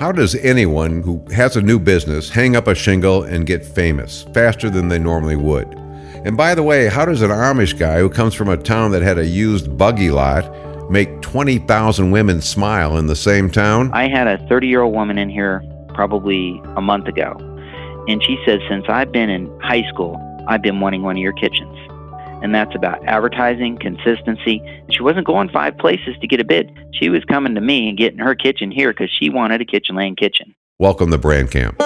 How does anyone who has a new business hang up a shingle and get famous faster than they normally would? And by the way, how does an Amish guy who comes from a town that had a used buggy lot make 20,000 women smile in the same town? I had a 30 year old woman in here probably a month ago, and she said, Since I've been in high school, I've been wanting one of your kitchens and that's about advertising, consistency. She wasn't going five places to get a bid. She was coming to me and getting her kitchen here because she wanted a Kitchen Land kitchen. Welcome to Brand Camp.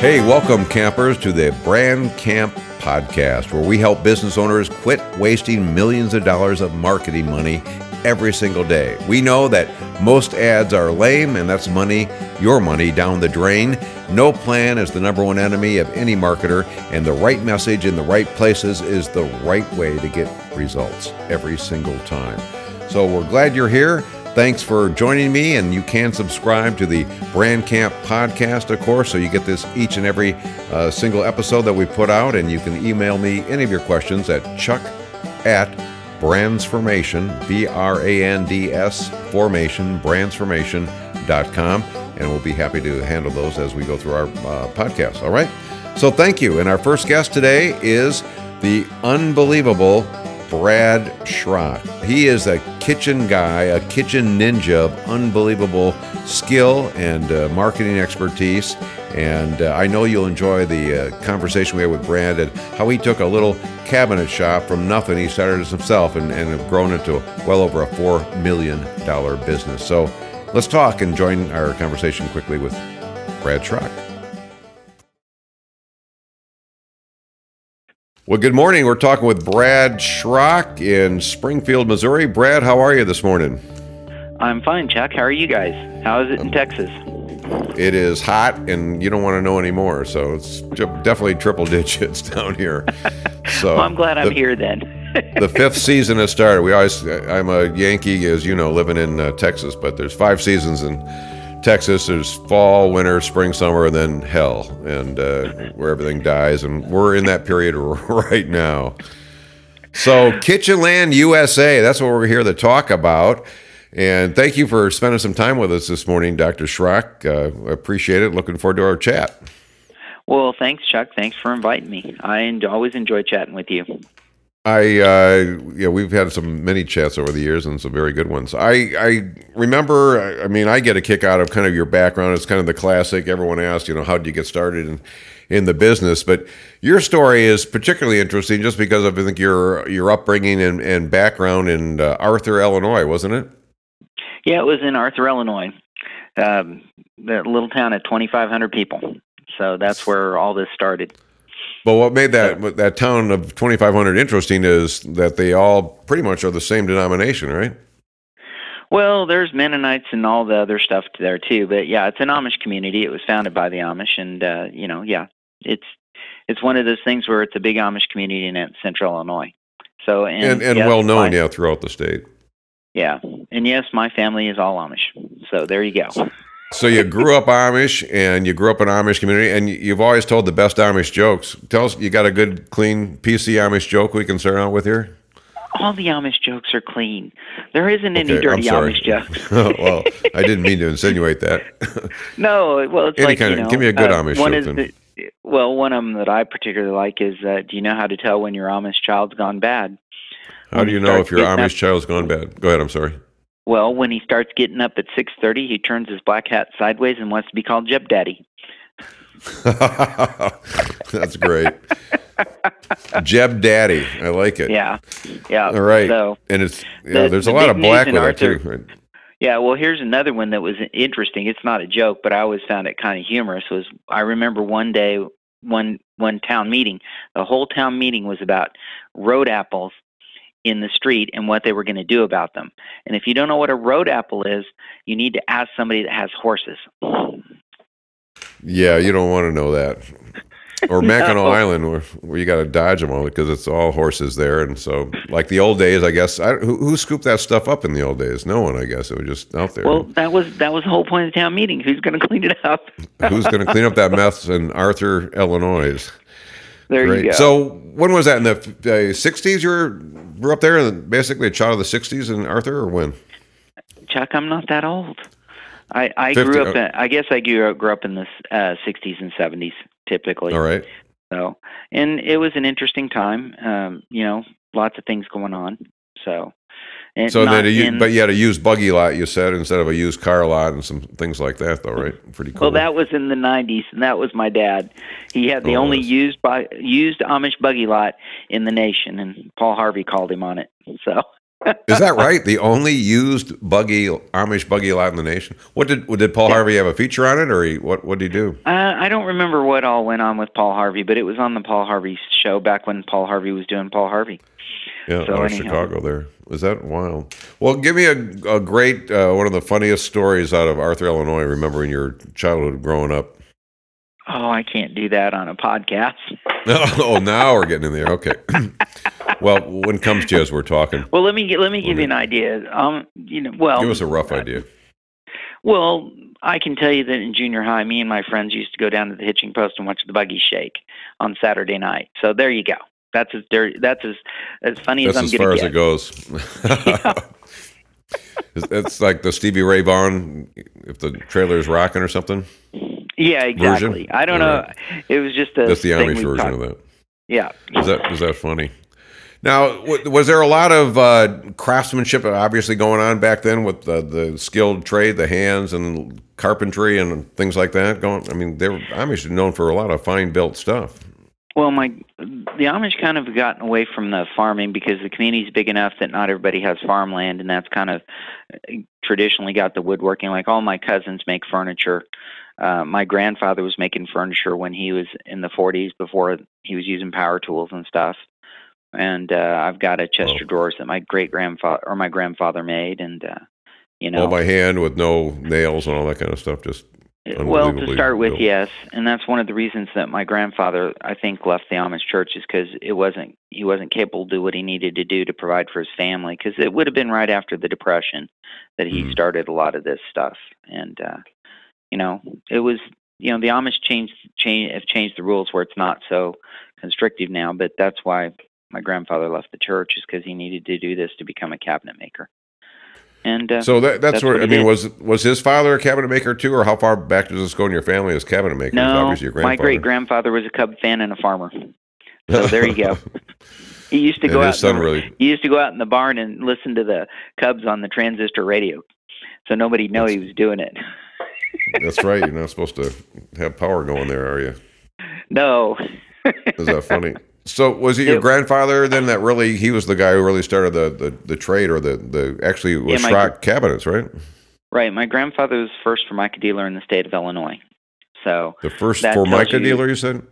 Hey, welcome campers to the Brand Camp podcast, where we help business owners quit wasting millions of dollars of marketing money every single day. We know that most ads are lame, and that's money, your money, down the drain. No plan is the number one enemy of any marketer, and the right message in the right places is the right way to get results every single time. So we're glad you're here. Thanks for joining me, and you can subscribe to the Brand Camp podcast, of course, so you get this each and every uh, single episode that we put out. And you can email me any of your questions at chuck at brandsformation, B R A N D S formation, brandsformation.com. And we'll be happy to handle those as we go through our uh, podcast. All right. So thank you. And our first guest today is the unbelievable Brad Schrock. He is a kitchen guy, a kitchen ninja of unbelievable skill and uh, marketing expertise. And uh, I know you'll enjoy the uh, conversation we had with Brad and how he took a little cabinet shop from nothing. He started it himself and, and have grown into well over a $4 million business. So let's talk and join our conversation quickly with Brad Schrock. Well, good morning. We're talking with Brad Schrock in Springfield, Missouri. Brad, how are you this morning? I'm fine, Chuck. How are you guys? How is it in Texas? It is hot, and you don't want to know anymore. So it's definitely triple digits down here. So well, I'm glad I'm here then. the fifth season has started. We always, I'm a Yankee, as you know, living in uh, Texas, but there's five seasons in Texas. There's fall, winter, spring, summer, and then hell, and uh, where everything dies. And we're in that period right now. So, Kitchen Land USA, that's what we're here to talk about. And thank you for spending some time with us this morning, Dr. Schrock. Uh, appreciate it. Looking forward to our chat. Well, thanks, Chuck. Thanks for inviting me. I always enjoy chatting with you. I, uh, yeah, we've had some many chats over the years and some very good ones. I, I remember, I mean, I get a kick out of kind of your background. It's kind of the classic. Everyone asks, you know, how did you get started in, in the business? But your story is particularly interesting just because of, I think, your, your upbringing and, and background in uh, Arthur, Illinois, wasn't it? Yeah, it was in Arthur, Illinois, um, that little town of 2,500 people. So that's where all this started. But what made that that town of 2,500 interesting is that they all pretty much are the same denomination, right? Well, there's Mennonites and all the other stuff there too, but yeah, it's an Amish community. It was founded by the Amish, and uh, you know, yeah, it's it's one of those things where it's a big Amish community in Central Illinois. So and and, and yes, well known, yeah, throughout the state. Yeah, and yes, my family is all Amish. So there you go. So you grew up Amish, and you grew up in Amish community, and you've always told the best Amish jokes. Tell us, you got a good, clean PC Amish joke we can start out with here? All the Amish jokes are clean. There isn't any dirty Amish jokes. oh, well, I didn't mean to insinuate that. no, well, it's any like kind you know, of, give me a good uh, Amish one joke. Is the, well, one of them that I particularly like is, uh, do you know how to tell when your Amish child's gone bad? How do you know if your Amish up, child's gone bad? Go ahead. I'm sorry. Well, when he starts getting up at 6:30, he turns his black hat sideways and wants to be called Jeb Daddy. That's great. Jeb Daddy. I like it. Yeah. Yeah. All right. So, and it's yeah, the, there's a lot of black with Arthur, it too. Right? Yeah, well, here's another one that was interesting. It's not a joke, but I always found it kind of humorous. Was I remember one day, one one town meeting. The whole town meeting was about road apples in the street and what they were going to do about them. And if you don't know what a road apple is, you need to ask somebody that has horses. Yeah, you don't want to know that. Or no. Mackinac Island, where, where you got to dodge them all because it's all horses there, and so like the old days, I guess. I, who, who, scooped that stuff up in the old days? No one, I guess. It was just out there. Well, that was that was the whole point of the town meeting. Who's going to clean it up? Who's going to clean up that mess in Arthur, Illinois? There Great. you go. So when was that in the uh, '60s? You were, were up there, and basically a child of the '60s in Arthur, or when? Chuck, I'm not that old. I I 50, grew up. uh, In, I guess I grew up, grew up in the uh, 60s and 70s typically. All right. So, and it was an interesting time. Um, you know, lots of things going on. So, So then, you, in- but you had a used buggy lot, you said, instead of a used car lot and some things like that, though, right? Pretty cool. well, that was in the 90s, and that was my dad. He had the Oh, only yes. used by used Amish buggy lot in the nation, and Paul Harvey called him on it. So. Is that right? The only used buggy Amish buggy lot in the nation. What did did Paul Yeah. Harvey have a feature on it, or he, what? What did he do? Uh, I don't remember what all went on with Paul Harvey, but it was on the Paul Harvey show back when Paul Harvey was doing Paul Harvey. Yeah, So anyhow. Chicago. There was that wild. Well, give me a, a great uh, one of the funniest stories out of Arthur, Illinois. Remembering your childhood growing up. Oh, I can't do that on a podcast. oh, now we're getting in there. Okay. well, when it comes to you as we're talking, Well, let me let me give you an idea. Um, you know, well, give us a rough idea. Well, I can tell you that in junior high, me and my friends used to go down to the hitching post and watch the buggy shake on Saturday night. So there you go. That's as dirty, that's as as funny That's as I'm getting. as far as it goes. It's- like the Stevie Ray Vaughan, if the trailer is rocking or something. Yeah, exactly. I don't know. Right. It was just a That's the Amish version talked- of that. Yeah. Is that is that funny? Now, was there a lot of uh, craftsmanship obviously going on back then with the, the skilled trade, the hands and carpentry and things like that? Going, I mean, they were Amish known for a lot of fine built stuff. Well, my the Amish kind of gotten away from the farming because the community's big enough that not everybody has farmland, and that's kind of uh, traditionally got the woodworking. Like all my cousins make furniture. Uh, my grandfather was making furniture when he was in the 40s before he was using power tools and stuff. And uh, I've got a chest Oh. drawers that my great grandfather or my grandfather made, and uh, you know, All by hand with no nails and all that kind of stuff. Just well, to start with, built. yes, and that's one of the reasons that my grandfather, I think, left the Amish church is because it wasn't he wasn't capable to do what he needed to do to provide for his family. Because it would have been right after the depression that he Mhm. started a lot of this stuff, and uh, you know, it was you know the Amish changed change have changed the rules where it's not so constrictive now, but that's why my grandfather left the church is because he needed to do this to become a cabinet maker. And uh, so that, that's, that's where I mean did. was was his father a cabinet maker too, or how far back does this go in your family as cabinet makers? no, my great grandfather was a Cub fan and a farmer. So there you go. He used to and go out. son the, really. He used to go out in the barn and listen to the Cubs on the transistor radio, so nobody'd know he was doing it. That's right. You're not supposed to have power going there, are you? no. Is that funny? So was it your It- grandfather then that really he was the guy who really started the the, the trade or the the actually was Yeah, Schrock cabinets, right? right. My grandfather was the first Formica dealer in the state of Illinois. So, The first Formica you- dealer, you said?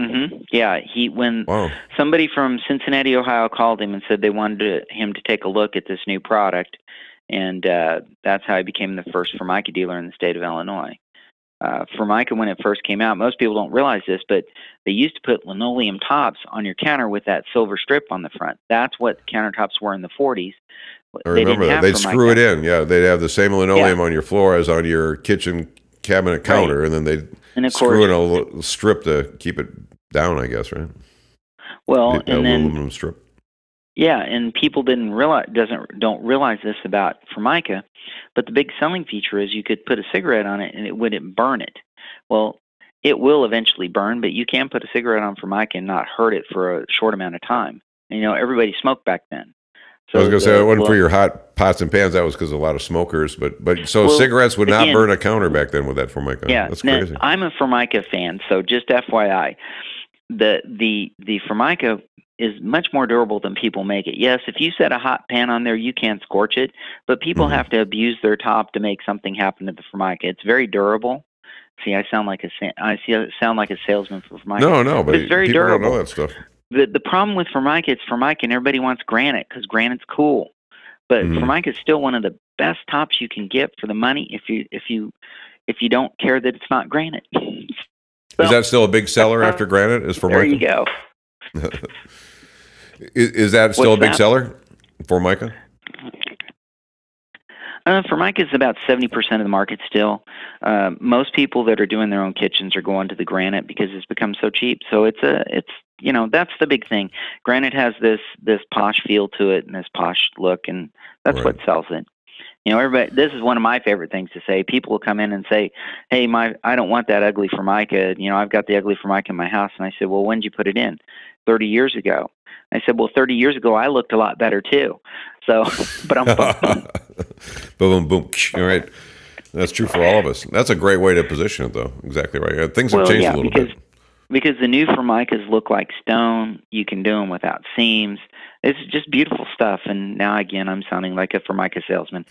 Mm-hmm. yeah, he when Wow. somebody from Cincinnati, Ohio, called him and said they wanted to, him to take a look at this new product, and uh, that's how he became the first Formica dealer in the state of Illinois. Uh, Formica, when it first came out, most people don't realize this, but they used to put linoleum tops on your counter with that silver strip on the front. That's what countertops were in the 40s. I They remember that. They'd screw it in. Yeah, they'd have the same linoleum on your floor as on your kitchen cabinet counter, and then they'd And of screw course, in a little strip to keep it down, I guess, right? well, and then aluminum strip. Yeah, and people didn't realize doesn't don't realize this about Formica, but the big selling feature is you could put a cigarette on it and it wouldn't burn it. Well, it will eventually burn, but you can put a cigarette on Formica and not hurt it for a short amount of time. And, you know, everybody smoked back then. So I was going to say that wasn't for your hot pots and pans. That was because a lot of smokers. But but so Well, cigarettes would not again- burn a counter back then with that Formica. Yeah, that's crazy. I'm a Formica fan, so just FYI, the the the Formica is much more durable than people make it. Yes, if you set a hot pan on there, you can't scorch it, but people Mhm. have to abuse their top to make something happen to the Formica. It's very durable. See, I sound like a I see I sound like a salesman for Formica. no, no, but it's very people don't know that stuff. The the problem with Formica, it's Formica, and everybody wants granite because granite's cool. But Mhm. Formica is still one of the best tops you can get for the money if you if you if you don't care that it's not granite. Is that still a big seller after granite? Is formica? there you go. Is, is that still What's a big that? seller? Formica? Uh, Formica is about seventy percent of the market still. Uh, most people that are doing their own kitchens are going to the granite because it's become so cheap. So it's a it's you know that's the big thing. Granite has this this posh feel to it and this posh look, and that's Right. what sells it. You know, everybody. This is one of my favorite things to say. People will come in and say, "Hey, my, I don't want that ugly formica. You know, I've got the ugly formica in my house." And I said, "Well, when did you put it in?" Thirty years ago. I said, "Well, thirty years ago, I looked a lot better too." So, but I'm boom, boom, boom. All right, that's true for all of us. That's a great way to position it, though. Exactly right. Things have well, changed yeah, a little because, bit because the new formicas look like stone. You can do them without seams. It's just beautiful stuff. And now again, I'm sounding like a Formica salesman.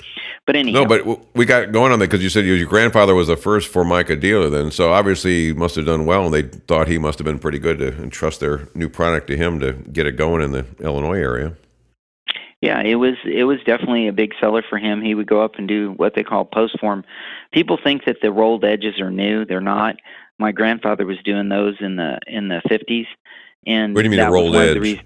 But anyhow, no, but we got going on that because you said your grandfather was the first Formica dealer. Then, so obviously he must have done well, and they thought he must have been pretty good to entrust their new product to him to get it going in the Illinois area. Yeah, it was it was definitely a big seller for him. He would go up and do what they call post form. People think that the rolled edges are new. They're not. My grandfather was doing those in the in the fifties, and what do you mean a rolled was one of edge?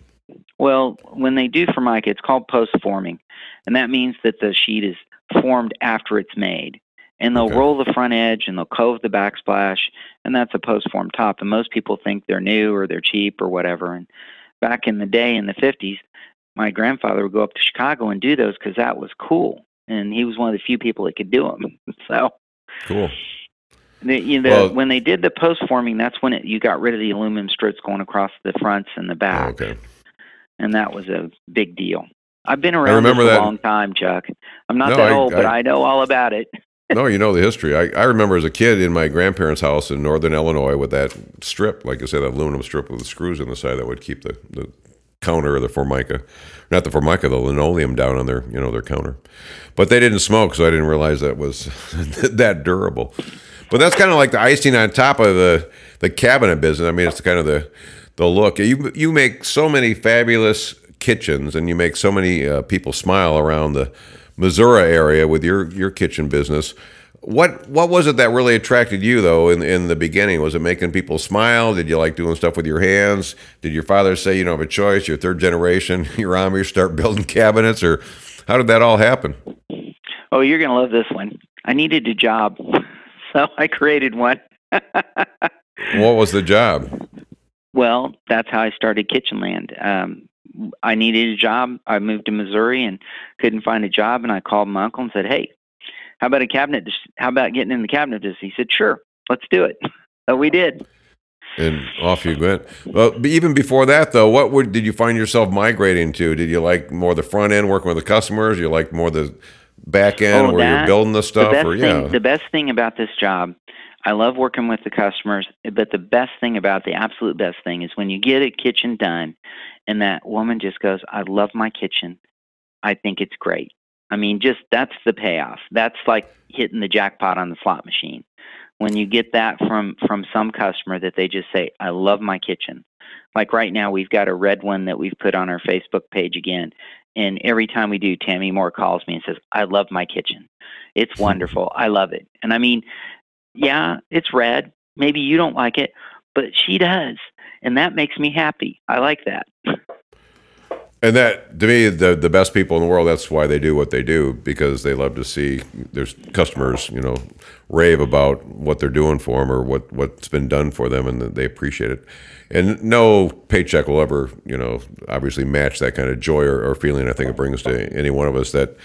Well, when they do formica, it's called post forming, and that means that the sheet is formed after it's made. And they'll Okay. roll the front edge and they'll cove the backsplash, and that's a post form top. And most people think they're new or they're cheap or whatever. And back in the day in the 50s, my grandfather would go up to Chicago and do those because that was cool. And he was one of the few people that could do them. So, Cool. the, you know, Well- when they did the post forming, that's when it, you got rid of the aluminum strips going across the fronts and the Oh, back okay. And that was a big deal. I've been around this a that- long time, Chuck. I'm not No, that I- old, but I- I know all about it. No, you know the history. I, I remember as a kid in my grandparents' house in northern Illinois with that strip, like I said, that aluminum strip with the screws in the side that would keep the, the counter or the formica, not the formica, the linoleum down on their you know their counter. But they didn't smoke, so I didn't realize that was that durable. But that's kind of like the icing on top of the the cabinet business. I mean, it's kind of the the look. You you make so many fabulous kitchens, and you make so many uh, people smile around the Missouri area with your your kitchen business. What what was it that really attracted you though in in the beginning? Was it making people smile? Did you like doing stuff with your hands? Did your father say you don't have a choice? You're third generation. You're Amish. Start building cabinets, or how did that all happen? Oh, you're going to love this one. I needed a job, so I created one. What was the job? Well, that's how I started Kitchenland. Um, I needed a job. I moved to Missouri and couldn't find a job, and I called my uncle and said, "Hey, how about a cabinet? dis- How about getting in the cabinet business?" He said, "Sure, let's do it." So we did. And off you went. Well, even before that, though, what would did you find yourself migrating to? Did you like more the front end, working with the customers? You like more the back end, Oh, where you're building the stuff? the best or thing, yeah, the best thing about this job, I love working with the customers. But the best thing about the absolute best thing is when you get a kitchen done, and that woman just goes, "I love my kitchen. I think it's great." I mean, just that's the payoff. That's like hitting the jackpot on the slot machine. When you get that from from some customer that they just say, "I love my kitchen." Like right now, we've got a red one that we've put on our Facebook page again, and every time we do, Tammy Moore calls me and says, "I love my kitchen. It's wonderful. I love it." And I mean, yeah, it's red. Maybe you don't like it, but she does, and that makes me happy. I like that. and that to me, the the best people in the world. That's why they do what they do because they love to see their customers, you know, rave about what they're doing for them or what what's been done for them, and they appreciate it. And no paycheck will ever, you know, obviously match that kind of joy or, or feeling. I think it brings to any one of us that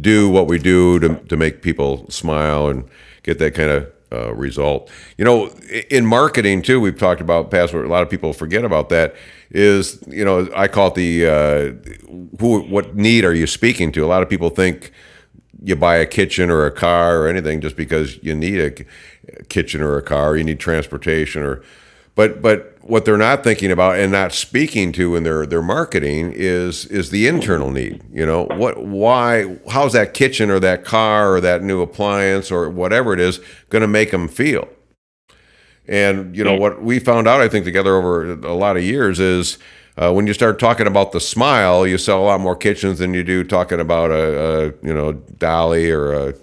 do what we do to to make people smile and get that kind of uh, result. You know, in marketing too, we've talked about past. Where a lot of people forget about that is, you know, I call it the uh, who. What need are you speaking to? A lot of people think you buy a kitchen or a car or anything just because you need a kitchen or a car, you need transportation or but but what they're not thinking about and not speaking to in their their marketing is is the internal need. You know, what why how's that kitchen or that car or that new appliance or whatever it is going to make them feel? And you know what we found out, I think, together over a lot of years is uh, when you start talking about the smile, you sell a lot more kitchens than you do talking about a, a you know dolly or a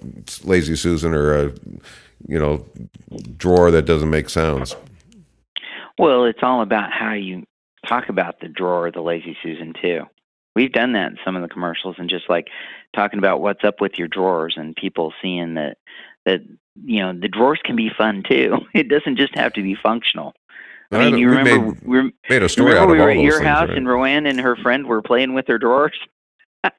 lazy Susan or a you know drawer that doesn't make sounds. Well, it's all about how you talk about the drawer the lazy Susan too. We've done that in some of the commercials and just like talking about what's up with your drawers and people seeing that that you know the drawers can be fun too. It doesn't just have to be functional. I mean, you remember made, we made a story out of we were at your things, house right? and Rowan and her friend were playing with their drawers.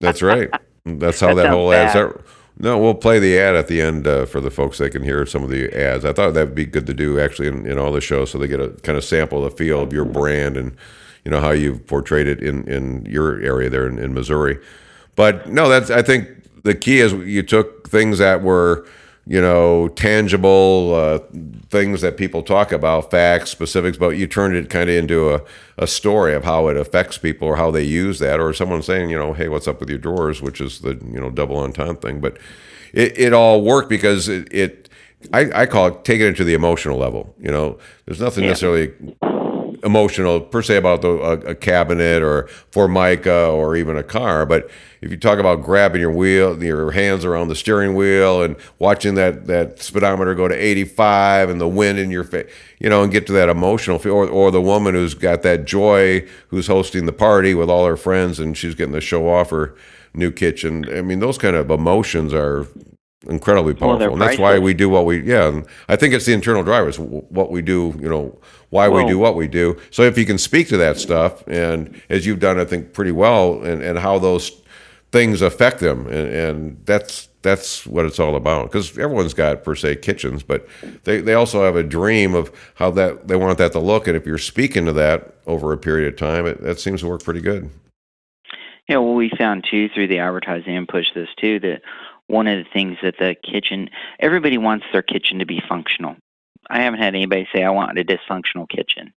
That's right. That's how That that, whole ad. bad. Is that No, we'll play the ad at the end uh, for the folks that can hear some of the ads. I thought that would be good to do actually in, in all the shows so they get a kind of sample the feel of your brand and you know how you've portrayed it in, in your area there in, in Missouri. But no, that's I think the key is you took things that were you know, tangible uh, things that people talk about, facts, specifics, but you turned it kind of into a, a story of how it affects people or how they use that, or someone saying, you know, hey, what's up with your drawers, which is the, you know, double entendre thing. But it, it all worked because it, it I, I, call it taking it to the emotional level. You know, there's nothing yeah. necessarily emotional per se about the, a, a, cabinet or formica or even a car. But if you talk about grabbing your wheel, your hands around the steering wheel and watching that, that speedometer go to 85 and the wind in your face, you know, and get to that emotional feel, or, or the woman who's got that joy who's hosting the party with all her friends and she's getting to show off her new kitchen. I mean, those kind of emotions are incredibly powerful. Well, and that's why we do what we, yeah. I think it's the internal drivers, what we do, you know, why well, we do what we do. So if you can speak to that stuff, and as you've done, I think pretty well, and, and how those things affect them, and, and that's that's what it's all about. Because everyone's got per se kitchens, but they, they also have a dream of how that they want that to look, and if you're speaking to that over a period of time, it, that seems to work pretty good. Yeah, well, we found too through the advertising and push this too that one of the things that the kitchen everybody wants their kitchen to be functional. I haven't had anybody say I want a dysfunctional kitchen.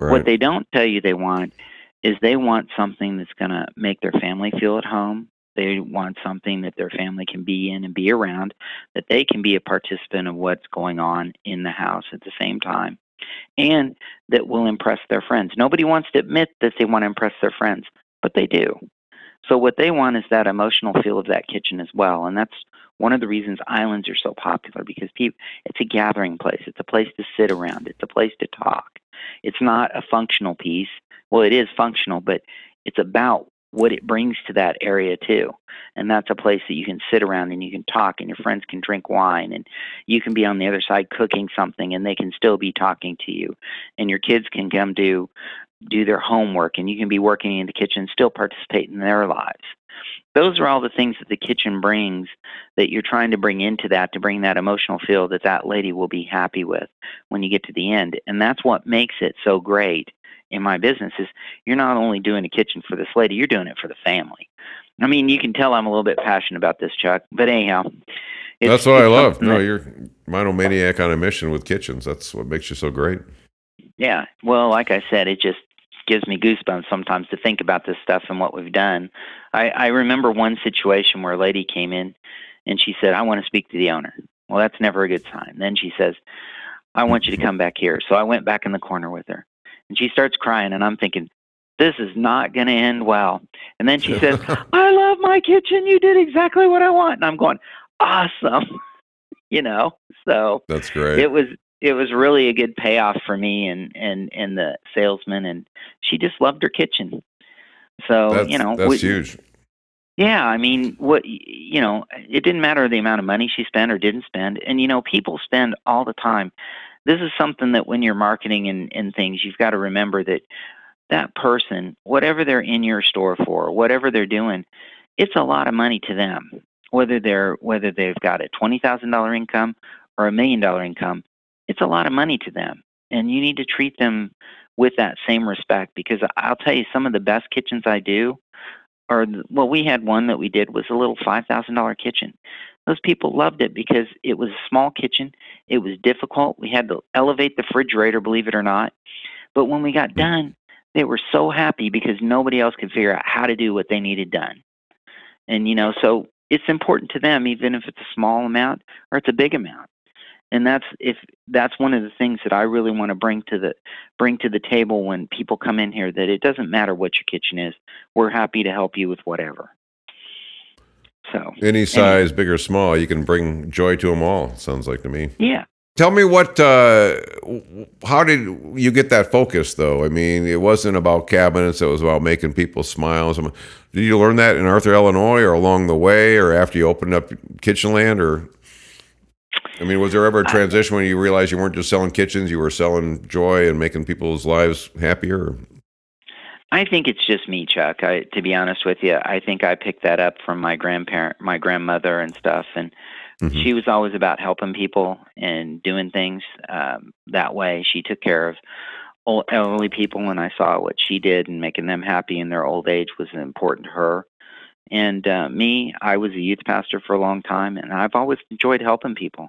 Right. What they don't tell you they want is they want something that's going to make their family feel at home. They want something that their family can be in and be around, that they can be a participant of what's going on in the house at the same time, and that will impress their friends. Nobody wants to admit that they want to impress their friends, but they do. So what they want is that emotional feel of that kitchen as well, and that's one of the reasons islands are so popular because people it's a gathering place. It's a place to sit around. It's a place to talk. It's not a functional piece. Well, it is functional, but it's about what it brings to that area too. And that's a place that you can sit around and you can talk and your friends can drink wine and you can be on the other side cooking something and they can still be talking to you. And your kids can come do do their homework and you can be working in the kitchen still participate in their lives. Those are all the things that the kitchen brings that you're trying to bring into that to bring that emotional feel that that lady will be happy with when you get to the end. And that's what makes it so great in my business is you're not only doing a kitchen for this lady you're doing it for the family. I mean you can tell i'm a little bit passionate about this chuck but anyhow that's what i love. no that, you're monomaniac on a mission with kitchens. That's what makes you so great yeah well like i said it just gives me goosebumps sometimes to think about this stuff and what we've done. I, I remember one situation where a lady came in and she said, I want to speak to the owner. Well, that's never a good sign. Then she says, I want you to come back here. So I went back in the corner with her. And she starts crying, and I'm thinking, this is not going to end well. And then she says, I love my kitchen. You did exactly what I want. And I'm going, awesome. you know, so that's great. It was it was really a good payoff for me and and and the salesman and she just loved her kitchen. So that's, you know that's we, huge. Yeah i mean what you know it didn't matter the amount of money she spent or didn't spend and you know people spend all the time. This is something that when you're marketing and, and things you've got to remember that that person whatever they're in your store for whatever they're doing it's a lot of money to them. Whether they're whether they've got a twenty thousand dollar income or a million dollar income it's a lot of money to them. And you need to treat them with that same respect because I'll tell you, some of the best kitchens I do are, well, we had one that we did was a little $5,000 kitchen. Those people loved it because it was a small kitchen. It was difficult. We had to elevate the refrigerator, believe it or not. But when we got hmm. done, they were so happy because nobody else could figure out how to do what they needed done. And, you know, so it's important to them, even if it's a small amount or it's a big amount and that's if that's one of the things that I really want to bring to the bring to the table when people come in here that it doesn't matter what your kitchen is we're happy to help you with whatever. So any size big or small you can bring joy to them all sounds like to me. Yeah. Tell me what uh, how did you get that focus though? I mean it wasn't about cabinets it was about making people smile. Did you learn that in arthur illinois or along the way or after you opened up kitchenland or I mean, was there ever a transition when you realized you weren't just selling kitchens, you were selling joy and making people's lives happier? I think it's just me, Chuck. I, to be honest with you, I think I picked that up from my grandparent, my grandmother, and stuff. And mm-hmm. she was always about helping people and doing things um, that way. She took care of old, elderly people, and I saw what she did and making them happy in their old age was important to her. And uh, me, I was a youth pastor for a long time, and I've always enjoyed helping people.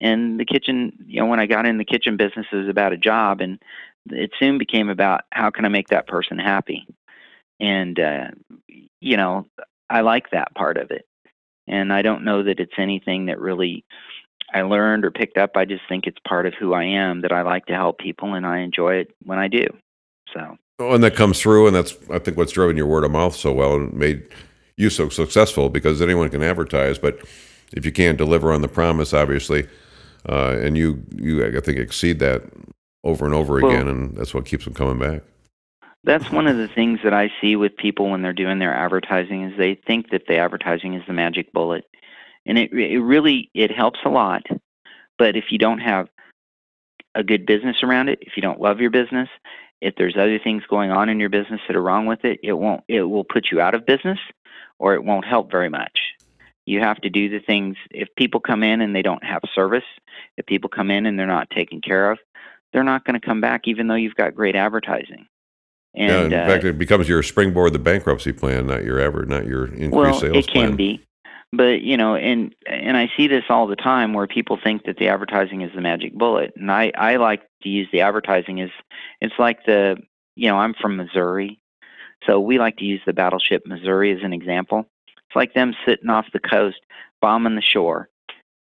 And the kitchen, you know, when I got in the kitchen business, it was about a job, and it soon became about how can I make that person happy. And uh, you know, I like that part of it. And I don't know that it's anything that really I learned or picked up. I just think it's part of who I am that I like to help people, and I enjoy it when I do. So. Oh, and that comes through, and that's I think what's driven your word of mouth so well and made you so successful because anyone can advertise, but if you can't deliver on the promise, obviously, uh, and you you I think exceed that over and over well, again, and that's what keeps them coming back. That's one of the things that I see with people when they're doing their advertising is they think that the advertising is the magic bullet, and it it really it helps a lot, but if you don't have a good business around it, if you don't love your business, if there's other things going on in your business that are wrong with it, it won't it will put you out of business or it won't help very much. You have to do the things. If people come in and they don't have service, if people come in and they're not taken care of, they're not going to come back, even though you've got great advertising. And, yeah, in uh, fact, it becomes your springboard, the bankruptcy plan, not your ever, not your increased well, sales plan. it can be, but you know, and and I see this all the time where people think that the advertising is the magic bullet, and I I like to use the advertising as it's like the you know I'm from Missouri, so we like to use the battleship Missouri as an example. It's like them sitting off the coast, bombing the shore,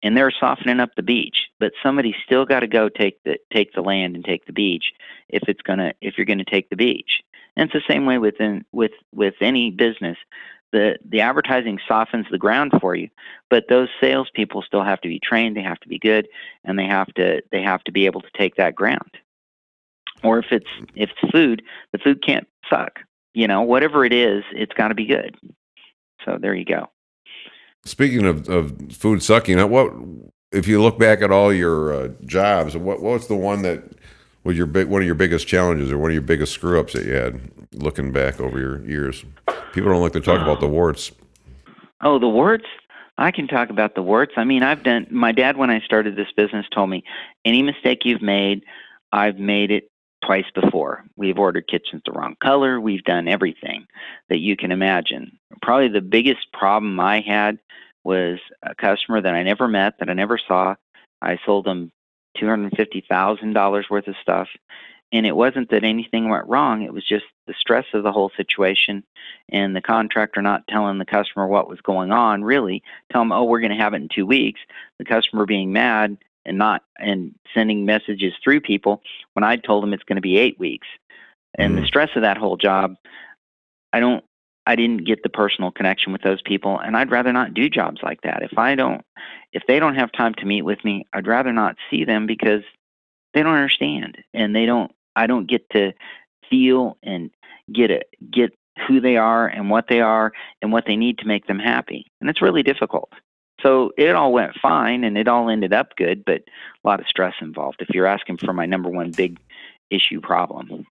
and they're softening up the beach. But somebody's still got to go take the take the land and take the beach if it's gonna if you're gonna take the beach. And it's the same way within with with any business. The the advertising softens the ground for you, but those salespeople still have to be trained. They have to be good, and they have to they have to be able to take that ground. Or if it's if it's food, the food can't suck. You know, whatever it is, it's got to be good. So there you go. Speaking of, of food sucking, what if you look back at all your uh, jobs? What what's the one that was your big one of your biggest challenges or one of your biggest screw ups that you had looking back over your years? People don't like to talk about the warts. Oh, the warts. I can talk about the warts. I mean, I've done. My dad, when I started this business, told me any mistake you've made, I've made it twice before. We've ordered kitchens the wrong color. We've done everything that you can imagine. Probably the biggest problem I had was a customer that I never met, that I never saw. I sold them $250,000 worth of stuff. And it wasn't that anything went wrong, it was just the stress of the whole situation and the contractor not telling the customer what was going on, really. Tell them, oh, we're going to have it in two weeks. The customer being mad and not and sending messages through people when I told them it's going to be eight weeks. And mm. the stress of that whole job, I don't I didn't get the personal connection with those people and I'd rather not do jobs like that. If I don't if they don't have time to meet with me, I'd rather not see them because they don't understand and they don't I don't get to feel and get it get who they are and what they are and what they need to make them happy. And it's really difficult. So it all went fine and it all ended up good, but a lot of stress involved if you're asking for my number one big issue problem.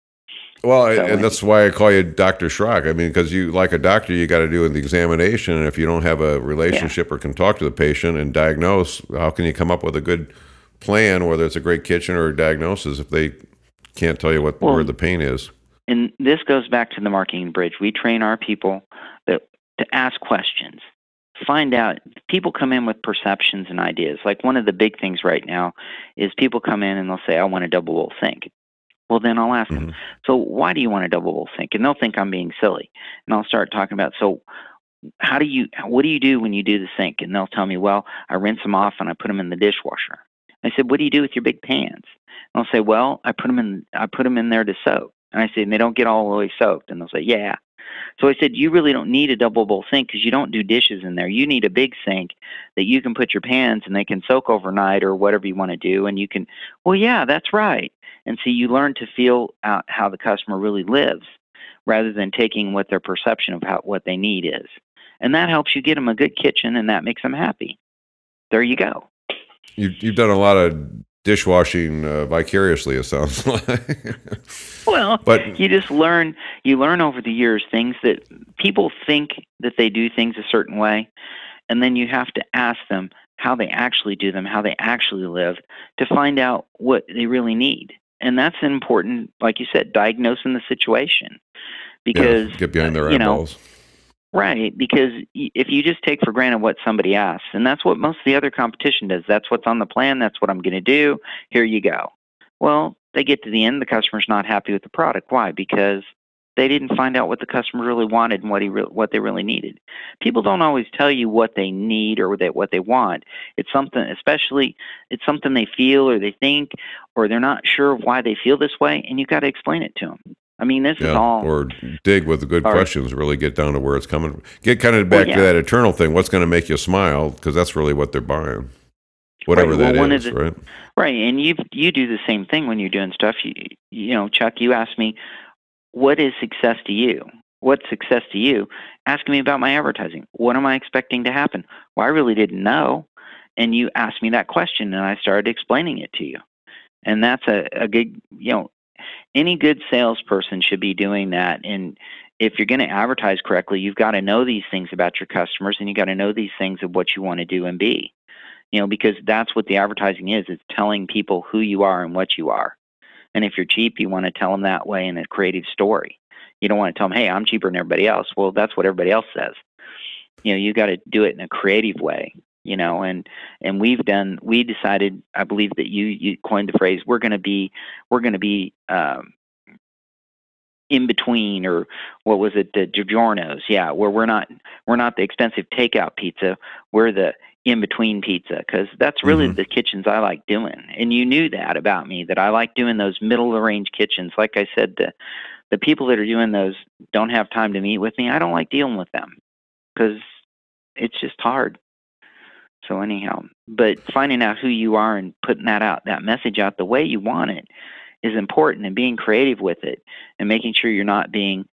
Well, so, and that's why I call you Dr. Schrock. I mean, because you, like a doctor, you got to do the examination. And if you don't have a relationship yeah. or can talk to the patient and diagnose, how can you come up with a good plan, whether it's a great kitchen or a diagnosis, if they can't tell you what well, where the pain is? And this goes back to the marketing bridge. We train our people that, to ask questions find out people come in with perceptions and ideas. Like one of the big things right now is people come in and they'll say i want a double bowl sink. Well then i'll ask mm-hmm. them so why do you want a double bowl sink? And they'll think i'm being silly. And i'll start talking about so how do you what do you do when you do the sink? And they'll tell me well i rinse them off and i put them in the dishwasher. I said what do you do with your big pans? And i'll say well i put them in i put them in there to soak. And i say and they don't get all the way soaked. And they'll say yeah so I said, you really don't need a double bowl sink because you don't do dishes in there. You need a big sink that you can put your pans and they can soak overnight or whatever you want to do. And you can, well, yeah, that's right. And so you learn to feel out how the customer really lives rather than taking what their perception of how, what they need is. And that helps you get them a good kitchen and that makes them happy. There you go. You've, you've done a lot of dishwashing uh, vicariously. It sounds like. well, but you just learn. You learn over the years things that people think that they do things a certain way, and then you have to ask them how they actually do them, how they actually live, to find out what they really need. And that's important, like you said, diagnosing the situation. Because yeah, get behind their eyeballs. You know, Right, because if you just take for granted what somebody asks, and that's what most of the other competition does, that's what's on the plan, that's what I'm going to do, here you go. Well, they get to the end, the customer's not happy with the product. Why? Because they didn't find out what the customer really wanted and what he re- what they really needed. People don't always tell you what they need or that what they want. It's something, especially it's something they feel or they think or they're not sure why they feel this way, and you've got to explain it to them. I mean, this yeah, is all. Or dig with the good questions, really get down to where it's coming. from. Get kind of back well, yeah. to that eternal thing. What's going to make you smile? Because that's really what they're buying, whatever right. well, that is, the, right? Right, and you you do the same thing when you're doing stuff. You you know, Chuck, you asked me, what is success to you? What's success to you? Asking me about my advertising. What am I expecting to happen? Well, I really didn't know, and you asked me that question, and I started explaining it to you. And that's a, a good, you know, any good salesperson should be doing that. And if you're going to advertise correctly, you've got to know these things about your customers and you got to know these things of what you want to do and be. You know, because that's what the advertising is. It's telling people who you are and what you are. And if you're cheap, you want to tell them that way in a creative story. You don't want to tell them, "Hey, I'm cheaper than everybody else." Well, that's what everybody else says. You know, you got to do it in a creative way you know and and we've done we decided i believe that you you coined the phrase we're going to be we're going to be um in between or what was it the DiGiorno's yeah where we're not we're not the expensive takeout pizza we're the in between pizza because that's really mm-hmm. the kitchens I like doing. And you knew that about me that I like doing those middle of the range kitchens. Like I said the the people that are doing those don't have time to meet with me. I don't like dealing with them because it's just hard so anyhow, but finding out who you are and putting that out, that message out the way you want it is important and being creative with it and making sure you're not being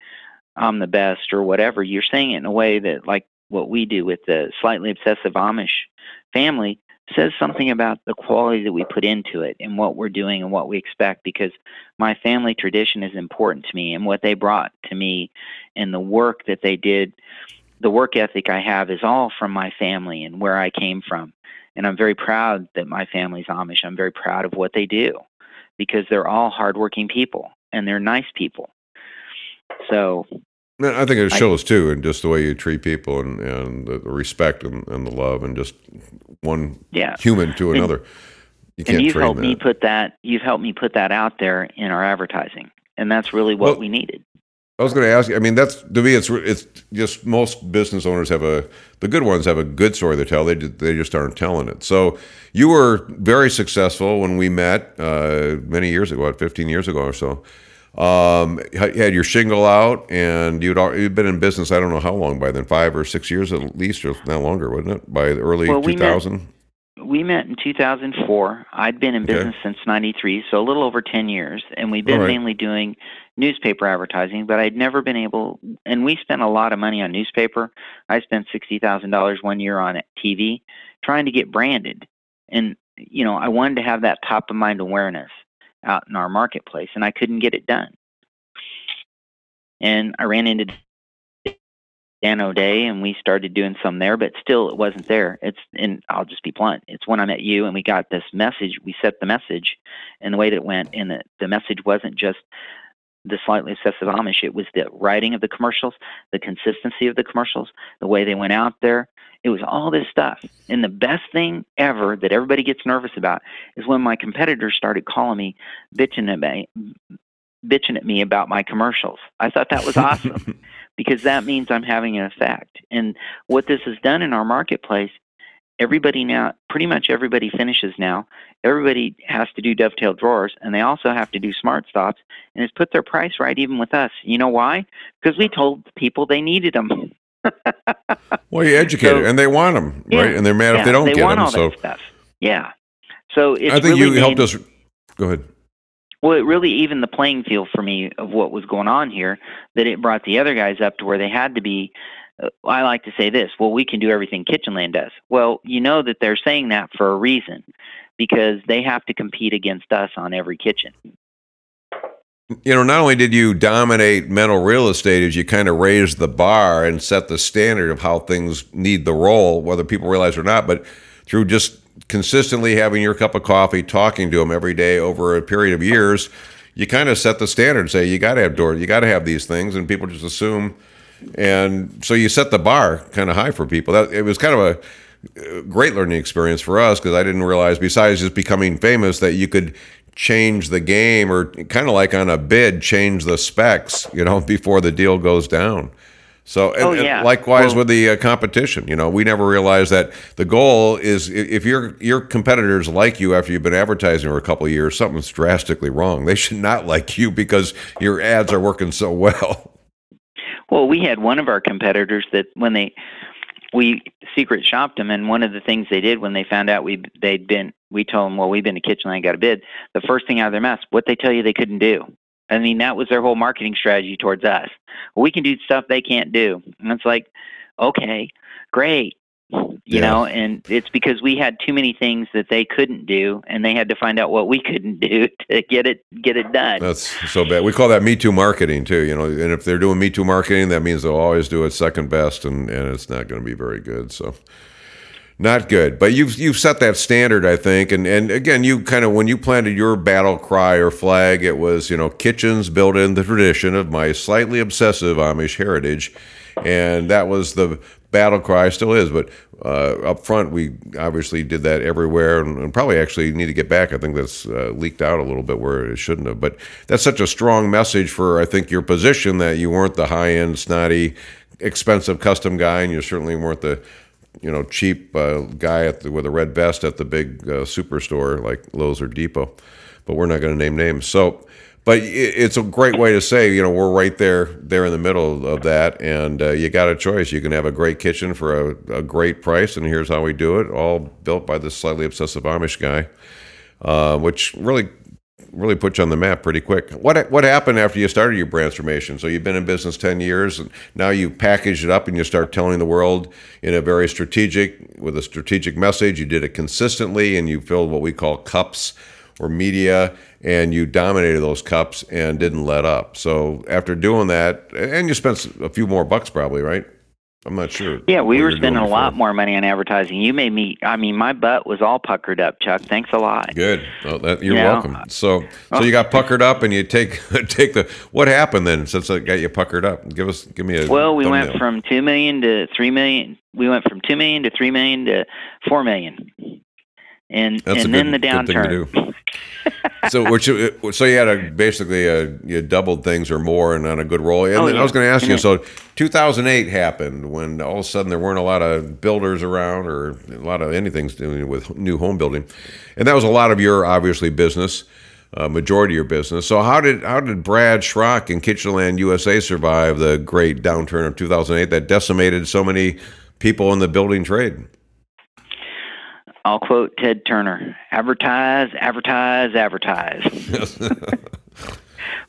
I'm the best or whatever. You're saying it in a way that like what we do with the slightly obsessive Amish family says something about the quality that we put into it and what we're doing and what we expect because my family tradition is important to me and what they brought to me and the work that they did the work ethic I have is all from my family and where I came from. And I'm very proud that my family's Amish. I'm very proud of what they do because they're all hardworking people and they're nice people. So I think it shows I, too, and just the way you treat people and, and the respect and, and the love and just one yeah. human to another. You and you've helped that. me put that. You've helped me put that out there in our advertising, and that's really what well, we needed. I was going to ask you. I mean, that's to me. It's it's just most business owners have a the good ones have a good story to tell. They they just aren't telling it. So you were very successful when we met uh, many years ago, what, fifteen years ago or so. Um, you had your shingle out, and you'd you'd been in business. I don't know how long by then, five or six years at least, or not longer, wasn't it? By the early well, two thousand we met in 2004. I'd been in okay. business since 93, so a little over 10 years, and we've been right. mainly doing newspaper advertising, but I'd never been able and we spent a lot of money on newspaper. I spent $60,000 one year on TV trying to get branded. And you know, I wanted to have that top of mind awareness out in our marketplace and I couldn't get it done. And I ran into Dan O'Day, and we started doing some there, but still it wasn't there. It's and I'll just be blunt. It's when I met you and we got this message. We set the message, and the way that it went, and the, the message wasn't just the slightly obsessive Amish. It was the writing of the commercials, the consistency of the commercials, the way they went out there. It was all this stuff. And the best thing ever that everybody gets nervous about is when my competitors started calling me bitching at me, bitching at me about my commercials. I thought that was awesome because that means I'm having an effect. And what this has done in our marketplace, everybody now, pretty much everybody finishes now. Everybody has to do dovetail drawers, and they also have to do smart stops, and it's put their price right even with us. You know why? Because we told people they needed them. well, you educated, so, and they want them, right? And they're mad yeah, if they don't they get want them. All so, that stuff. yeah. So I think really you made, helped us. Go ahead. Well, it really evened the playing field for me of what was going on here. That it brought the other guys up to where they had to be. Uh, I like to say this. Well, we can do everything Kitchenland does. Well, you know that they're saying that for a reason, because they have to compete against us on every kitchen. You know, not only did you dominate mental real estate as you kind of raised the bar and set the standard of how things need the role, whether people realize or not, but through just consistently having your cup of coffee, talking to them every day over a period of years, you kind of set the standard. Say you got to have doors, you got to have these things, and people just assume. And so you set the bar kind of high for people. That it was kind of a great learning experience for us because I didn't realize, besides just becoming famous, that you could change the game or kind of like on a bid, change the specs, you know, before the deal goes down. So, and, oh, yeah. likewise well, with the uh, competition, you know, we never realized that the goal is if your your competitors like you after you've been advertising for a couple of years, something's drastically wrong. They should not like you because your ads are working so well. Well, we had one of our competitors that when they we secret shopped them, and one of the things they did when they found out we they'd been, we told them, well, we've been to Kitchen Land, got a bid. The first thing out of their mouth, what they tell you they couldn't do. I mean, that was their whole marketing strategy towards us. We can do stuff they can't do, and it's like, okay, great you yeah. know and it's because we had too many things that they couldn't do and they had to find out what we couldn't do to get it get it done. That's so bad. We call that me too marketing too you know and if they're doing me too marketing that means they'll always do it second best and and it's not going to be very good so. Not good but you've you've set that standard i think and and again you kind of when you planted your battle cry or flag it was you know kitchens built in the tradition of my slightly obsessive amish heritage and that was the battle cry still is but uh, up front we obviously did that everywhere and, and, probably actually need to get back. I think that's uh, leaked out a little bit where it shouldn't have. But that's such a strong message for i think your position that you weren't the high end snotty expensive custom guy and you certainly weren't the you know cheap uh, guy the, with a red vest at the big uh, superstore like lowes or depot. But we're not going to name names. So but it's a great way to say, you know, we're right there, there in the middle of that, and uh, you got a choice. You can have a great kitchen for a, a, great price, and here's how we do it, all built by this slightly obsessive Amish guy, uh, which really, really puts you on the map pretty quick. What what happened after you started your transformation? So you've been in business ten years, and now you package it up and you start telling the world in a very strategic, with a strategic message. You did it consistently, and you filled what we call cups or media and you dominated those cups and didn't let up. So after doing that, and you spent a few more bucks probably, right? I'm not sure. Yeah, we were spending a lot more money on advertising. You made me. I mean, my butt was all puckered up, Chuck. Thanks a lot. Good. Well, that, you're you know, welcome. So, so you got puckered up, and you take take the. What happened then? Since I got you puckered up, give us give me a. Well, we thumbnail. went from two million to three million. We went from two million to three million to four million, and That's and then good, the downturn. so which so you had a basically a, you doubled things or more and on a good roll. And oh, then yeah. I was going to ask you. So 2008 happened when all of a sudden there weren't a lot of builders around or a lot of anything doing with new home building, and that was a lot of your obviously business. Uh, majority of your business. So how did how did Brad Schrock and Kitchen Land USA survive the great downturn of 2008 that decimated so many people in the building trade? I'll quote Ted Turner advertise, advertise, advertise.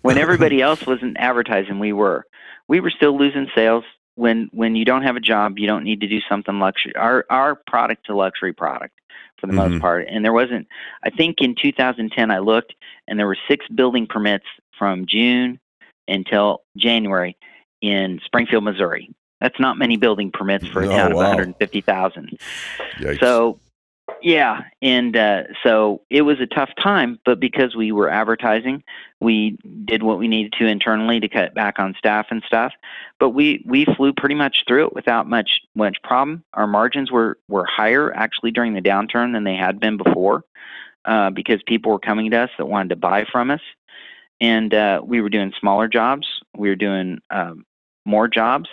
when everybody else wasn't advertising, we were. We were still losing sales. When when you don't have a job, you don't need to do something luxury. Our our product a luxury product for the mm-hmm. most part. And there wasn't I think in 2010 I looked and there were six building permits from June until January in Springfield, Missouri. That's not many building permits for a oh, town wow. of 150,000. So yeah, and uh, so it was a tough time, but because we were advertising, we did what we needed to internally to cut back on staff and stuff. But we we flew pretty much through it without much much problem. Our margins were were higher actually during the downturn than they had been before, uh, because people were coming to us that wanted to buy from us, and uh, we were doing smaller jobs. We were doing um, more jobs,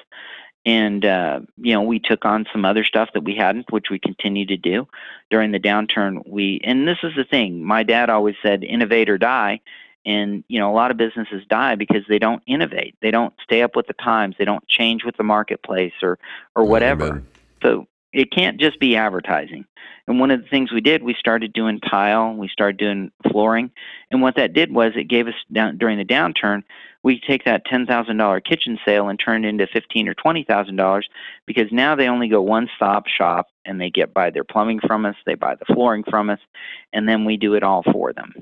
and uh, you know we took on some other stuff that we hadn't which we continue to do. During the downturn we and this is the thing my dad always said innovate or die. And you know a lot of businesses die because they don't innovate. They don't stay up with the times. They don't change with the marketplace or or whatever. So it can't just be advertising. And one of the things we did we started doing tile. We started doing flooring. And what that did was it gave us down during the downturn we take that $10,000 kitchen sale and turn it into 15 or $20,000 because now they only go one stop shop and they get buy their plumbing from us, they buy the flooring from us, and then we do it all for them.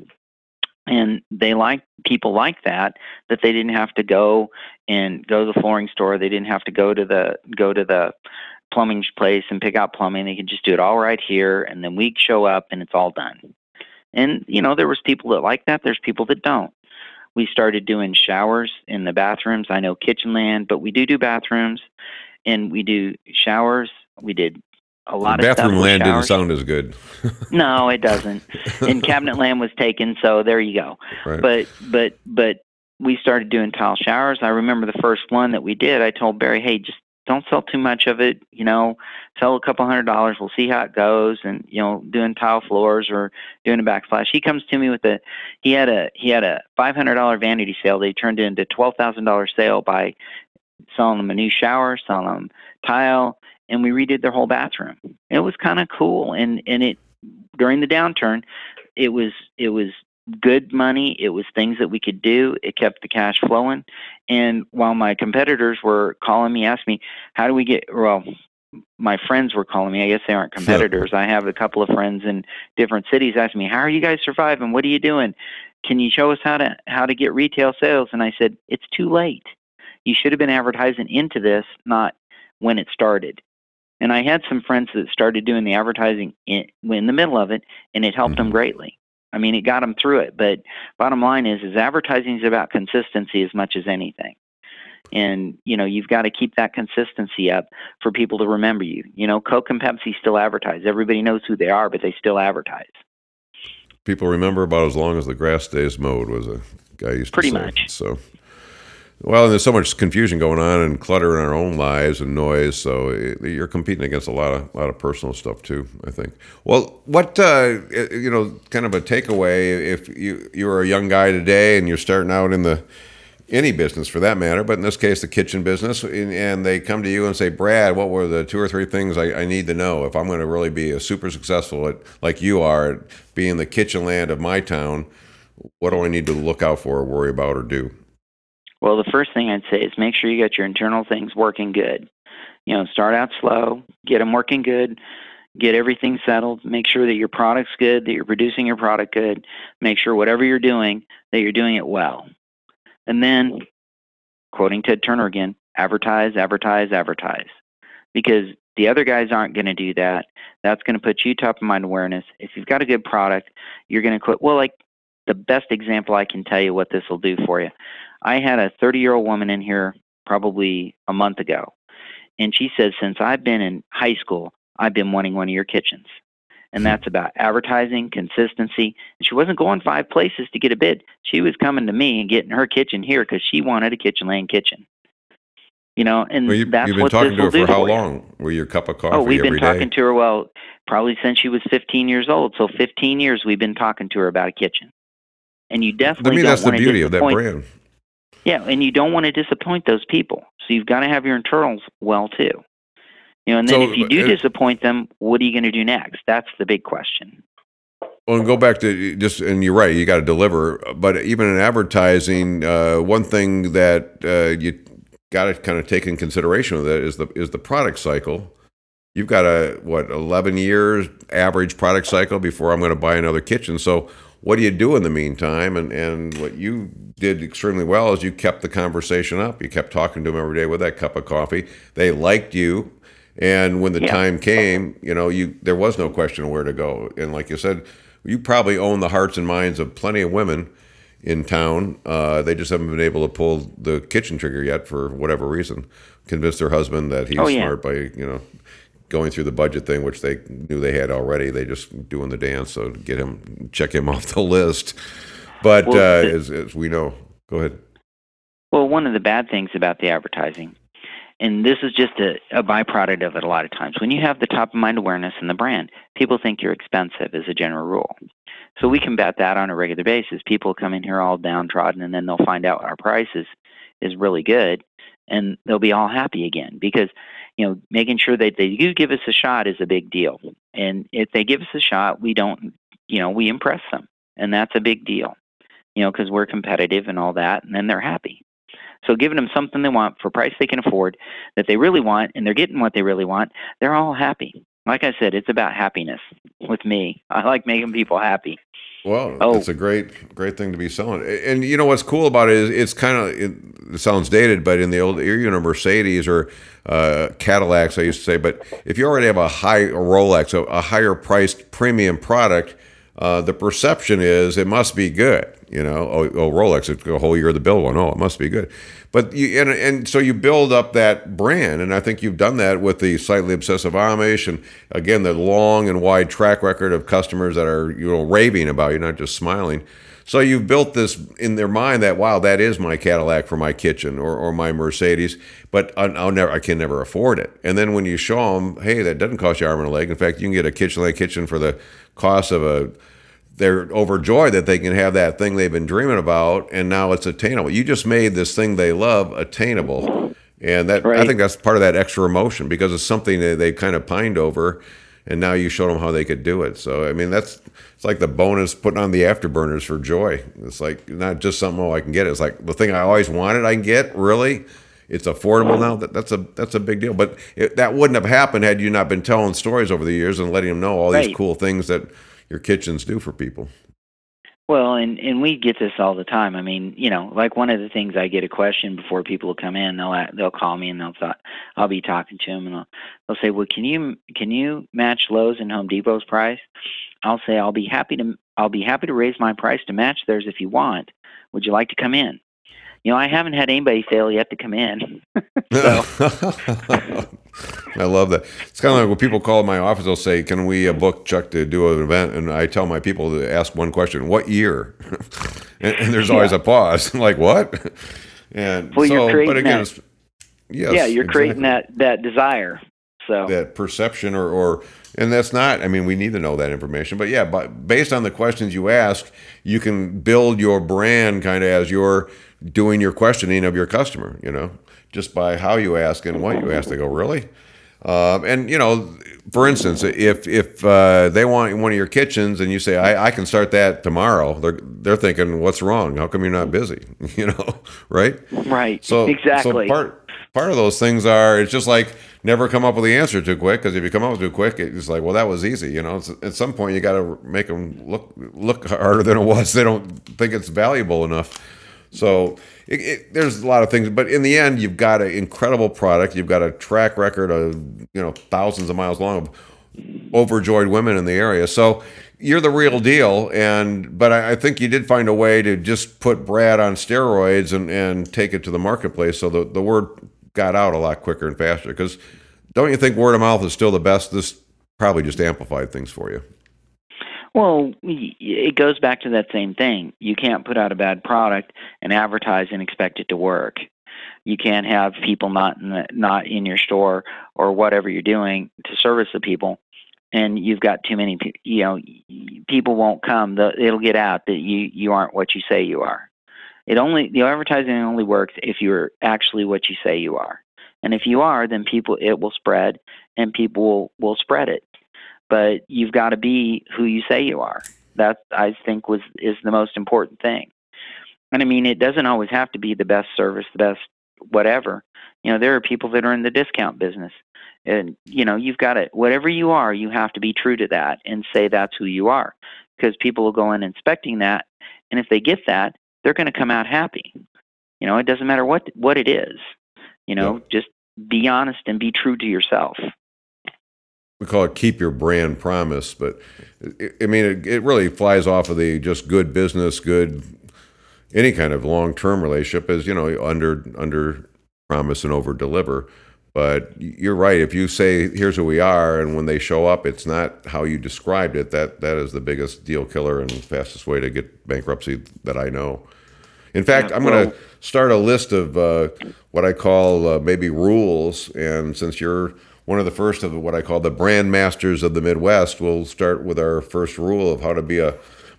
And they like people like that that they didn't have to go and go to the flooring store. They didn't have to go to the go to the plumbing place and pick out plumbing. They could just do it all right here, and then we show up and it's all done. And you know, there was people that like that. There's people that don't. We started doing showers in the bathrooms. I know Kitchen Land, but we do do bathrooms, and we do showers. We did a lot of bathroom land didn't sound as good. no, it doesn't. and cabinet land was taken, so there you go. Right. But but but we started doing tile showers. I remember the first one that we did. I told Barry, "Hey, just don't sell too much of it. You know, sell a couple hundred dollars. We'll see how it goes." And you know, doing tile floors or doing a backsplash. He comes to me with a he had a he had a five hundred dollar vanity sale. They turned it into twelve thousand dollar sale by selling them a new shower, selling them tile, and we redid their whole bathroom. It was kind of cool, and and it during the downturn, it was it was good money. It was things that we could do. It kept the cash flowing. And while my competitors were calling me, asking me, how do we get, well, my friends were calling me. I guess they aren't competitors. I have a couple of friends in different cities asking me, "How are you guys surviving? What are you doing? Can you show us how to how to get retail sales?" And I said, "It's too late. You should have been advertising into this, not when it started." And I had some friends that started doing the advertising in, in the middle of it, and it helped them Mhm. greatly. I mean, it got them through it. But bottom line is, is advertising is about consistency as much as anything. And you know, you've got to keep that consistency up for people to remember you. You know, Coke and Pepsi still advertise. Everybody knows who they are, but they still advertise. People remember about as long as the grass stays mowed was a guy used Pretty to say. much. So, well, and there's so much confusion going on and clutter in our own lives and noise. So you're competing against a lot of lot of personal stuff too. I think. Well, what uh, you know, kind of a takeaway if you you were a young guy today and you're starting out in the any business for that matter, but in this case, the kitchen business, and, they come to you and say, Brad, what were the two or three things I, I need to know if I'm going to really be a super successful at, like you are, at being the kitchen land of my town? What do I need to look out for, or worry about, or do? Well, the first thing I'd say is make sure you got your internal things working good. You know, start out slow, get them working good, get everything settled, make sure that your product's good, that you're producing your product good, make sure whatever you're doing, that you're doing it well. And then, quoting Ted Turner again, advertise, advertise, advertise. Because the other guys aren't going to do that. That's going to put you top of mind awareness. If you've got a good product, you're going to quit. Well, like the best example I can tell you what this will do for you. I had a 30 year old woman in here probably a month ago, and she says, Since I've been in high school, I've been wanting one of your kitchens. And hmm. that's about advertising, consistency. And she wasn't going five places to get a bid. She was coming to me and getting her kitchen here because she wanted a Kitchen Land kitchen. You know, and Well, you, that's you've been what talking this to her for how for long? Were your cup of oh, coffee Oh, we've been every day? talking to her, well, probably since she was 15 years old. So 15 years we've been talking to her about a kitchen. And you To definitely me, don't that's the beauty of that brand. Yeah, and you don't want to disappoint those people. So you've got to have your internals well too. You know, and then So, if you do uh, disappoint them, what are you going to do next? That's the big question. Well, and go back to just, and you're right, you got to deliver. But even in advertising, uh, one thing that uh, you got to kind of take in consideration with it is the is the product cycle. You've got a what 11 years average product cycle before I'm going to buy another kitchen. So what do you do in the meantime? And and what you did extremely well is you kept the conversation up. You kept talking to them every day with that cup of coffee. They liked you. And when the Yeah. time came, you know, you there was no question of where to go. And like you said, you probably own the hearts and minds of plenty of women in town. Uh, they just haven't been able to pull the kitchen trigger yet for whatever reason. Convince their husband that he's Oh, yeah. smart by you know going through the budget thing, which they knew they had already. They just doing the dance, so to get him check him off the list. But Well, uh, the- as, as we know, go ahead. Well, one of the bad things about the advertising, and this is just a, a byproduct of it a lot of times, when you have the top of mind awareness in the brand, people think you're expensive as a general rule. So we combat that on a regular basis. People come in here all downtrodden, and then they'll find out our price is, is really good, and they'll be all happy again because you know making sure that they do give us a shot is a big deal. And if they give us a shot, we don't, you know, we impress them, and that's a big deal. You know, because we're competitive and all that, and then they're happy. So giving them something they want for a price they can afford that they really want, and they're getting what they really want, they're all happy. like I said, it's about happiness with me. I like making people happy. Well, oh. it's a great, great thing to be selling. And you know what's cool about it is it's kind of it, it sounds dated, but in the old era you know Mercedes or uh, Cadillacs, I used to say. But if you already have a high a Rolex, a, a higher priced premium product, uh, the perception is it must be good. You know, oh, oh Rolex, it's a whole year of the bill one. Oh, it must be good. But you and, and so you build up that brand, and I think you've done that with the slightly obsessive Amish, and again the long and wide track record of customers that are you know raving about you, not just smiling. So you've built this in their mind that wow, that is my Cadillac for my kitchen or, or my Mercedes, but I'll never, I can never afford it. And then when you show them, hey, that doesn't cost you arm and a leg. In fact, you can get a kitchen like kitchen for the cost of a they're overjoyed that they can have that thing they've been dreaming about and now it's attainable. You just made this thing they love attainable. And that right. I think that's part of that extra emotion because it's something that they kind of pined over and now you showed them how they could do it. So I mean that's it's like the bonus putting on the afterburners for joy. It's like not just something oh I can get it. It's like the thing I always wanted I can get, really? It's affordable now. That that's a that's a big deal. But it, that wouldn't have happened had you not been telling stories over the years and letting them know all right. these cool things that your kitchens do for people. Well, and and we get this all the time. I mean, you know, like one of the things I get a question before people come in, they'll they'll call me and they'll thought I'll be talking to them and they'll they'll say, "Well, can you can you match Lowe's and Home Depot's price?" I'll say, "I'll be happy to I'll be happy to raise my price to match theirs if you want. Would you like to come in?" You know, I haven't had anybody fail yet to come in. I love that. It's kind of like when people call my office, they'll say, "Can we uh, book Chuck to do an event?" And I tell my people to ask one question: "What year?" and, and, there's always yeah. a pause. Like, "What?" And well, so, you're creating but again, that, yes, yeah, you're exactly. creating that that desire. So that perception, or or and that's not. I mean, we need to know that information. But yeah, but based on the questions you ask, you can build your brand kind of as you're doing your questioning of your customer. You know just by how you ask and what you ask. They go, really? Uh, and you know, for instance, if if uh, they want one of your kitchens and you say I, I, can start that tomorrow, they're they're thinking, what's wrong? How come you're not busy? you know, right? Right. So exactly. So part part of those things are it's just like never come up with the answer too quick because if you come up with it too quick, it's like well that was easy. You know, it's, at some point you got to make them look look harder than it was. They don't think it's valuable enough. So it, it, there's a lot of things, but in the end, you've got an incredible product. You've got a track record of you know thousands of miles long of overjoyed women in the area. So you're the real deal. And but I, I, think you did find a way to just put Brad on steroids and, and take it to the marketplace, so the the word got out a lot quicker and faster. Because don't you think word of mouth is still the best? This probably just amplified things for you. Well, it goes back to that same thing. You can't put out a bad product and advertise and expect it to work. You can't have people not in the, not in your store or whatever you're doing to service the people, and you've got too many. You know, people won't come. It'll get out that you you aren't what you say you are. It only the advertising only works if you're actually what you say you are, and if you are, then people it will spread, and people will will spread it but you've got to be who you say you are. That I think was is the most important thing. And I mean, it doesn't always have to be the best service, the best whatever. You know, there are people that are in the discount business, and you know, you've got to whatever you are, you have to be true to that and say that's who you are, because people will go in inspecting that, and if they get that, they're going to come out happy. You know, it doesn't matter what what it is. You know, yeah. just be honest and be true to yourself we call it keep your brand promise, but I mean, it, it really flies off of the just good business, good any kind of long term relationship is you know under under promise and over deliver. But you're right. If you say here's who we are, and when they show up, it's not how you described it. That that is the biggest deal killer and fastest way to get bankruptcy that I know. In fact, yeah, I'm going to start a list of uh, what I call uh, maybe rules. And since you're one of the first of what I call the brand masters of the Midwest. We'll start with our first rule of how to be a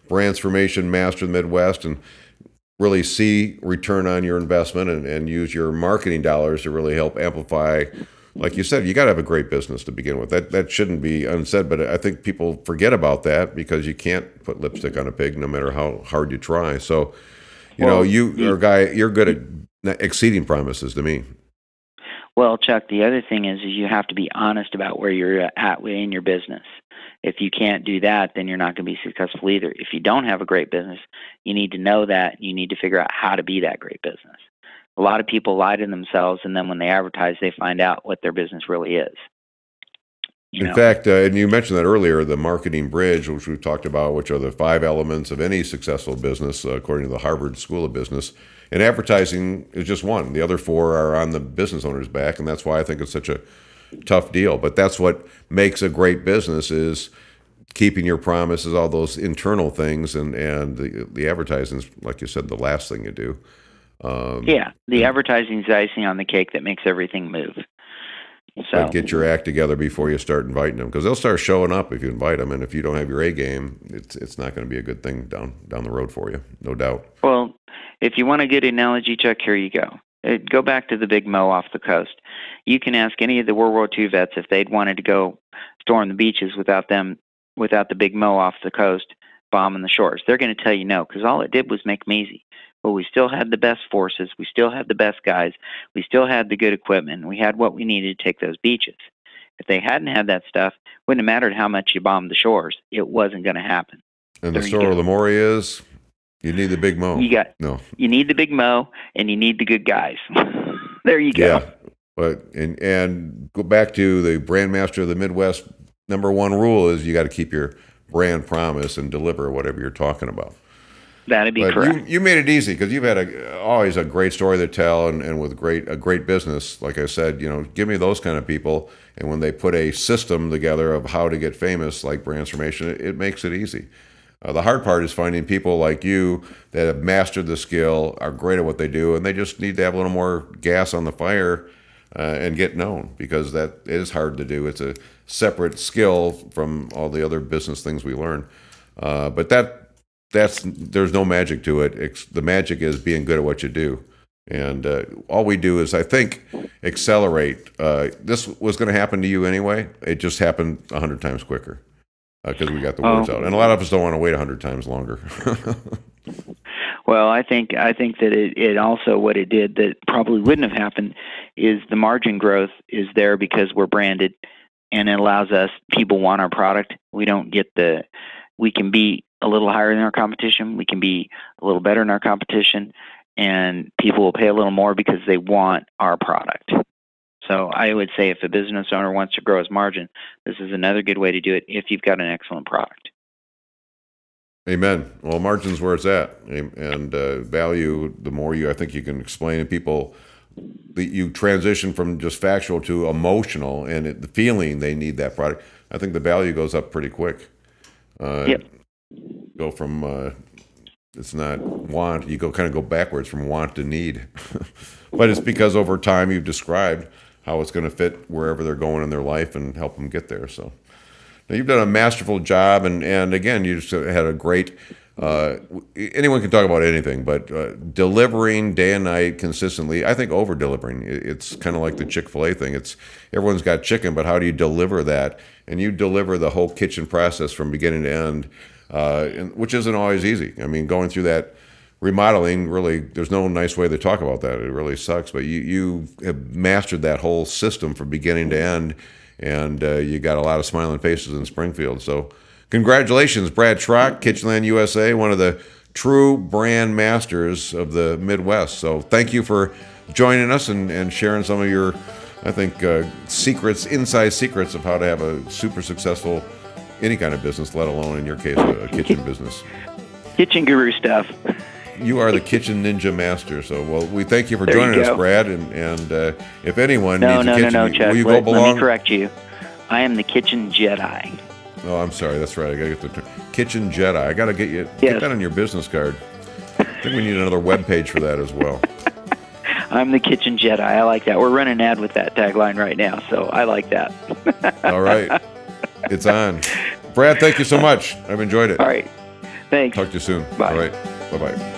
transformation master in the Midwest and really see return on your investment and, and use your marketing dollars to really help amplify like you said, you got to have a great business to begin with. That that shouldn't be unsaid, but I think people forget about that because you can't put lipstick on a pig no matter how hard you try. So, you well, know, you are a guy. You're good at exceeding promises to me. Well, Chuck, the other thing is, is you have to be honest about where you're at in your business. If you can't do that, then you're not going to be successful either. If you don't have a great business, you need to know that. You need to figure out how to be that great business. A lot of people lie to themselves, and then when they advertise, they find out what their business really is. You in know? fact, uh, and you mentioned that earlier, the marketing bridge, which we've talked about, which are the five elements of any successful business, uh, according to the Harvard School of Business. And advertising is just one. The other four are on the business owner's back, and that's why I think it's such a tough deal. But that's what makes a great business is keeping your promises, all those internal things, and and the, the advertising is, like you said, the last thing you do. Um, yeah, the advertising is icing on the cake that makes everything move. So get your act together before you start inviting them, because they'll start showing up if you invite them, and if you don't have your A game, it's it's not going to be a good thing down down the road for you, no doubt. Well, if you want a good analogy, Chuck, here you go. Uh, go back to the Big Mo off the coast. You can ask any of the World War II vets if they'd wanted to go storm the beaches without them, without the Big Mo off the coast bombing the shores. They're going to tell you no, because all it did was make them easy but we still had the best forces. We still had the best guys. We still had the good equipment. We had what we needed to take those beaches. If they hadn't had that stuff, wouldn't have mattered how much you bombed the shores. It wasn't going to happen. And there the story of the Maury is you need the big mo. You got no. You need the big mo, and you need the good guys. there you go. Yeah, but and and go back to the brand master of the Midwest. Number one rule is you got to keep your brand promise and deliver whatever you're talking about. That'd be but correct. You, you, made it easy because you've had a, always a great story to tell, and, and with great a great business. Like I said, you know, give me those kind of people, and when they put a system together of how to get famous, like Transformation, it, it makes it easy. Uh, the hard part is finding people like you that have mastered the skill, are great at what they do, and they just need to have a little more gas on the fire uh, and get known because that is hard to do. It's a separate skill from all the other business things we learn. Uh, but that that's there's no magic to it. It's, the magic is being good at what you do. And uh, all we do is, I think, accelerate. Uh, this was going to happen to you anyway. It just happened a hundred times quicker because uh, we got the words oh. out. And a lot of us don't want to wait a hundred times longer. well, I think I think that it, it also what it did that probably wouldn't have happened is the margin growth is there because we're branded, and it allows us people want our product. We don't get the we can be a little higher than our competition. We can be a little better than our competition, and people will pay a little more because they want our product. So I would say if a business owner wants to grow his margin, this is another good way to do it if you've got an excellent product. Amen. Well, margin's where it's at, and uh, value. The more you, I think, you can explain to people, you transition from just factual to emotional, and it, the feeling they need that product. I think the value goes up pretty quick. Uh, yep go from uh, it's not want you go kind of go backwards from want to need but it's because over time you've described how it's going to fit wherever they're going in their life and help them get there so now you've done a masterful job and and again you just had a great uh, anyone can talk about anything, but uh, delivering day and night consistently, I think over delivering. It's kind of like the Chick fil A thing. It's everyone's got chicken, but how do you deliver that? And you deliver the whole kitchen process from beginning to end uh, which isn't always easy. I mean, going through that remodeling really there's no nice way to talk about that it really sucks but you you have mastered that whole system from beginning to end and uh, you got a lot of smiling faces in springfield so congratulations brad schrock kitchen land usa one of the true brand masters of the midwest so thank you for joining us and, and sharing some of your i think uh, secrets inside secrets of how to have a super successful any kind of business, let alone in your case a, kitchen business. Kitchen guru stuff. You are the kitchen ninja master. So, well, we thank you for there joining you us, Brad. And and uh, if anyone no, needs no, a kitchen, no, no, Chuck. will you let, go belong? Let me correct you. I am the kitchen Jedi. Oh, I'm sorry. That's right. I got to get the kitchen Jedi. I got to get you yes. get that on your business card. I think we need another web page for that as well. I'm the kitchen Jedi. I like that. We're running an ad with that tagline right now, so I like that. All right, it's on. Brad, thank you so much. I've enjoyed it. All right. Thanks. Talk to you soon. Bye. All right. Bye bye.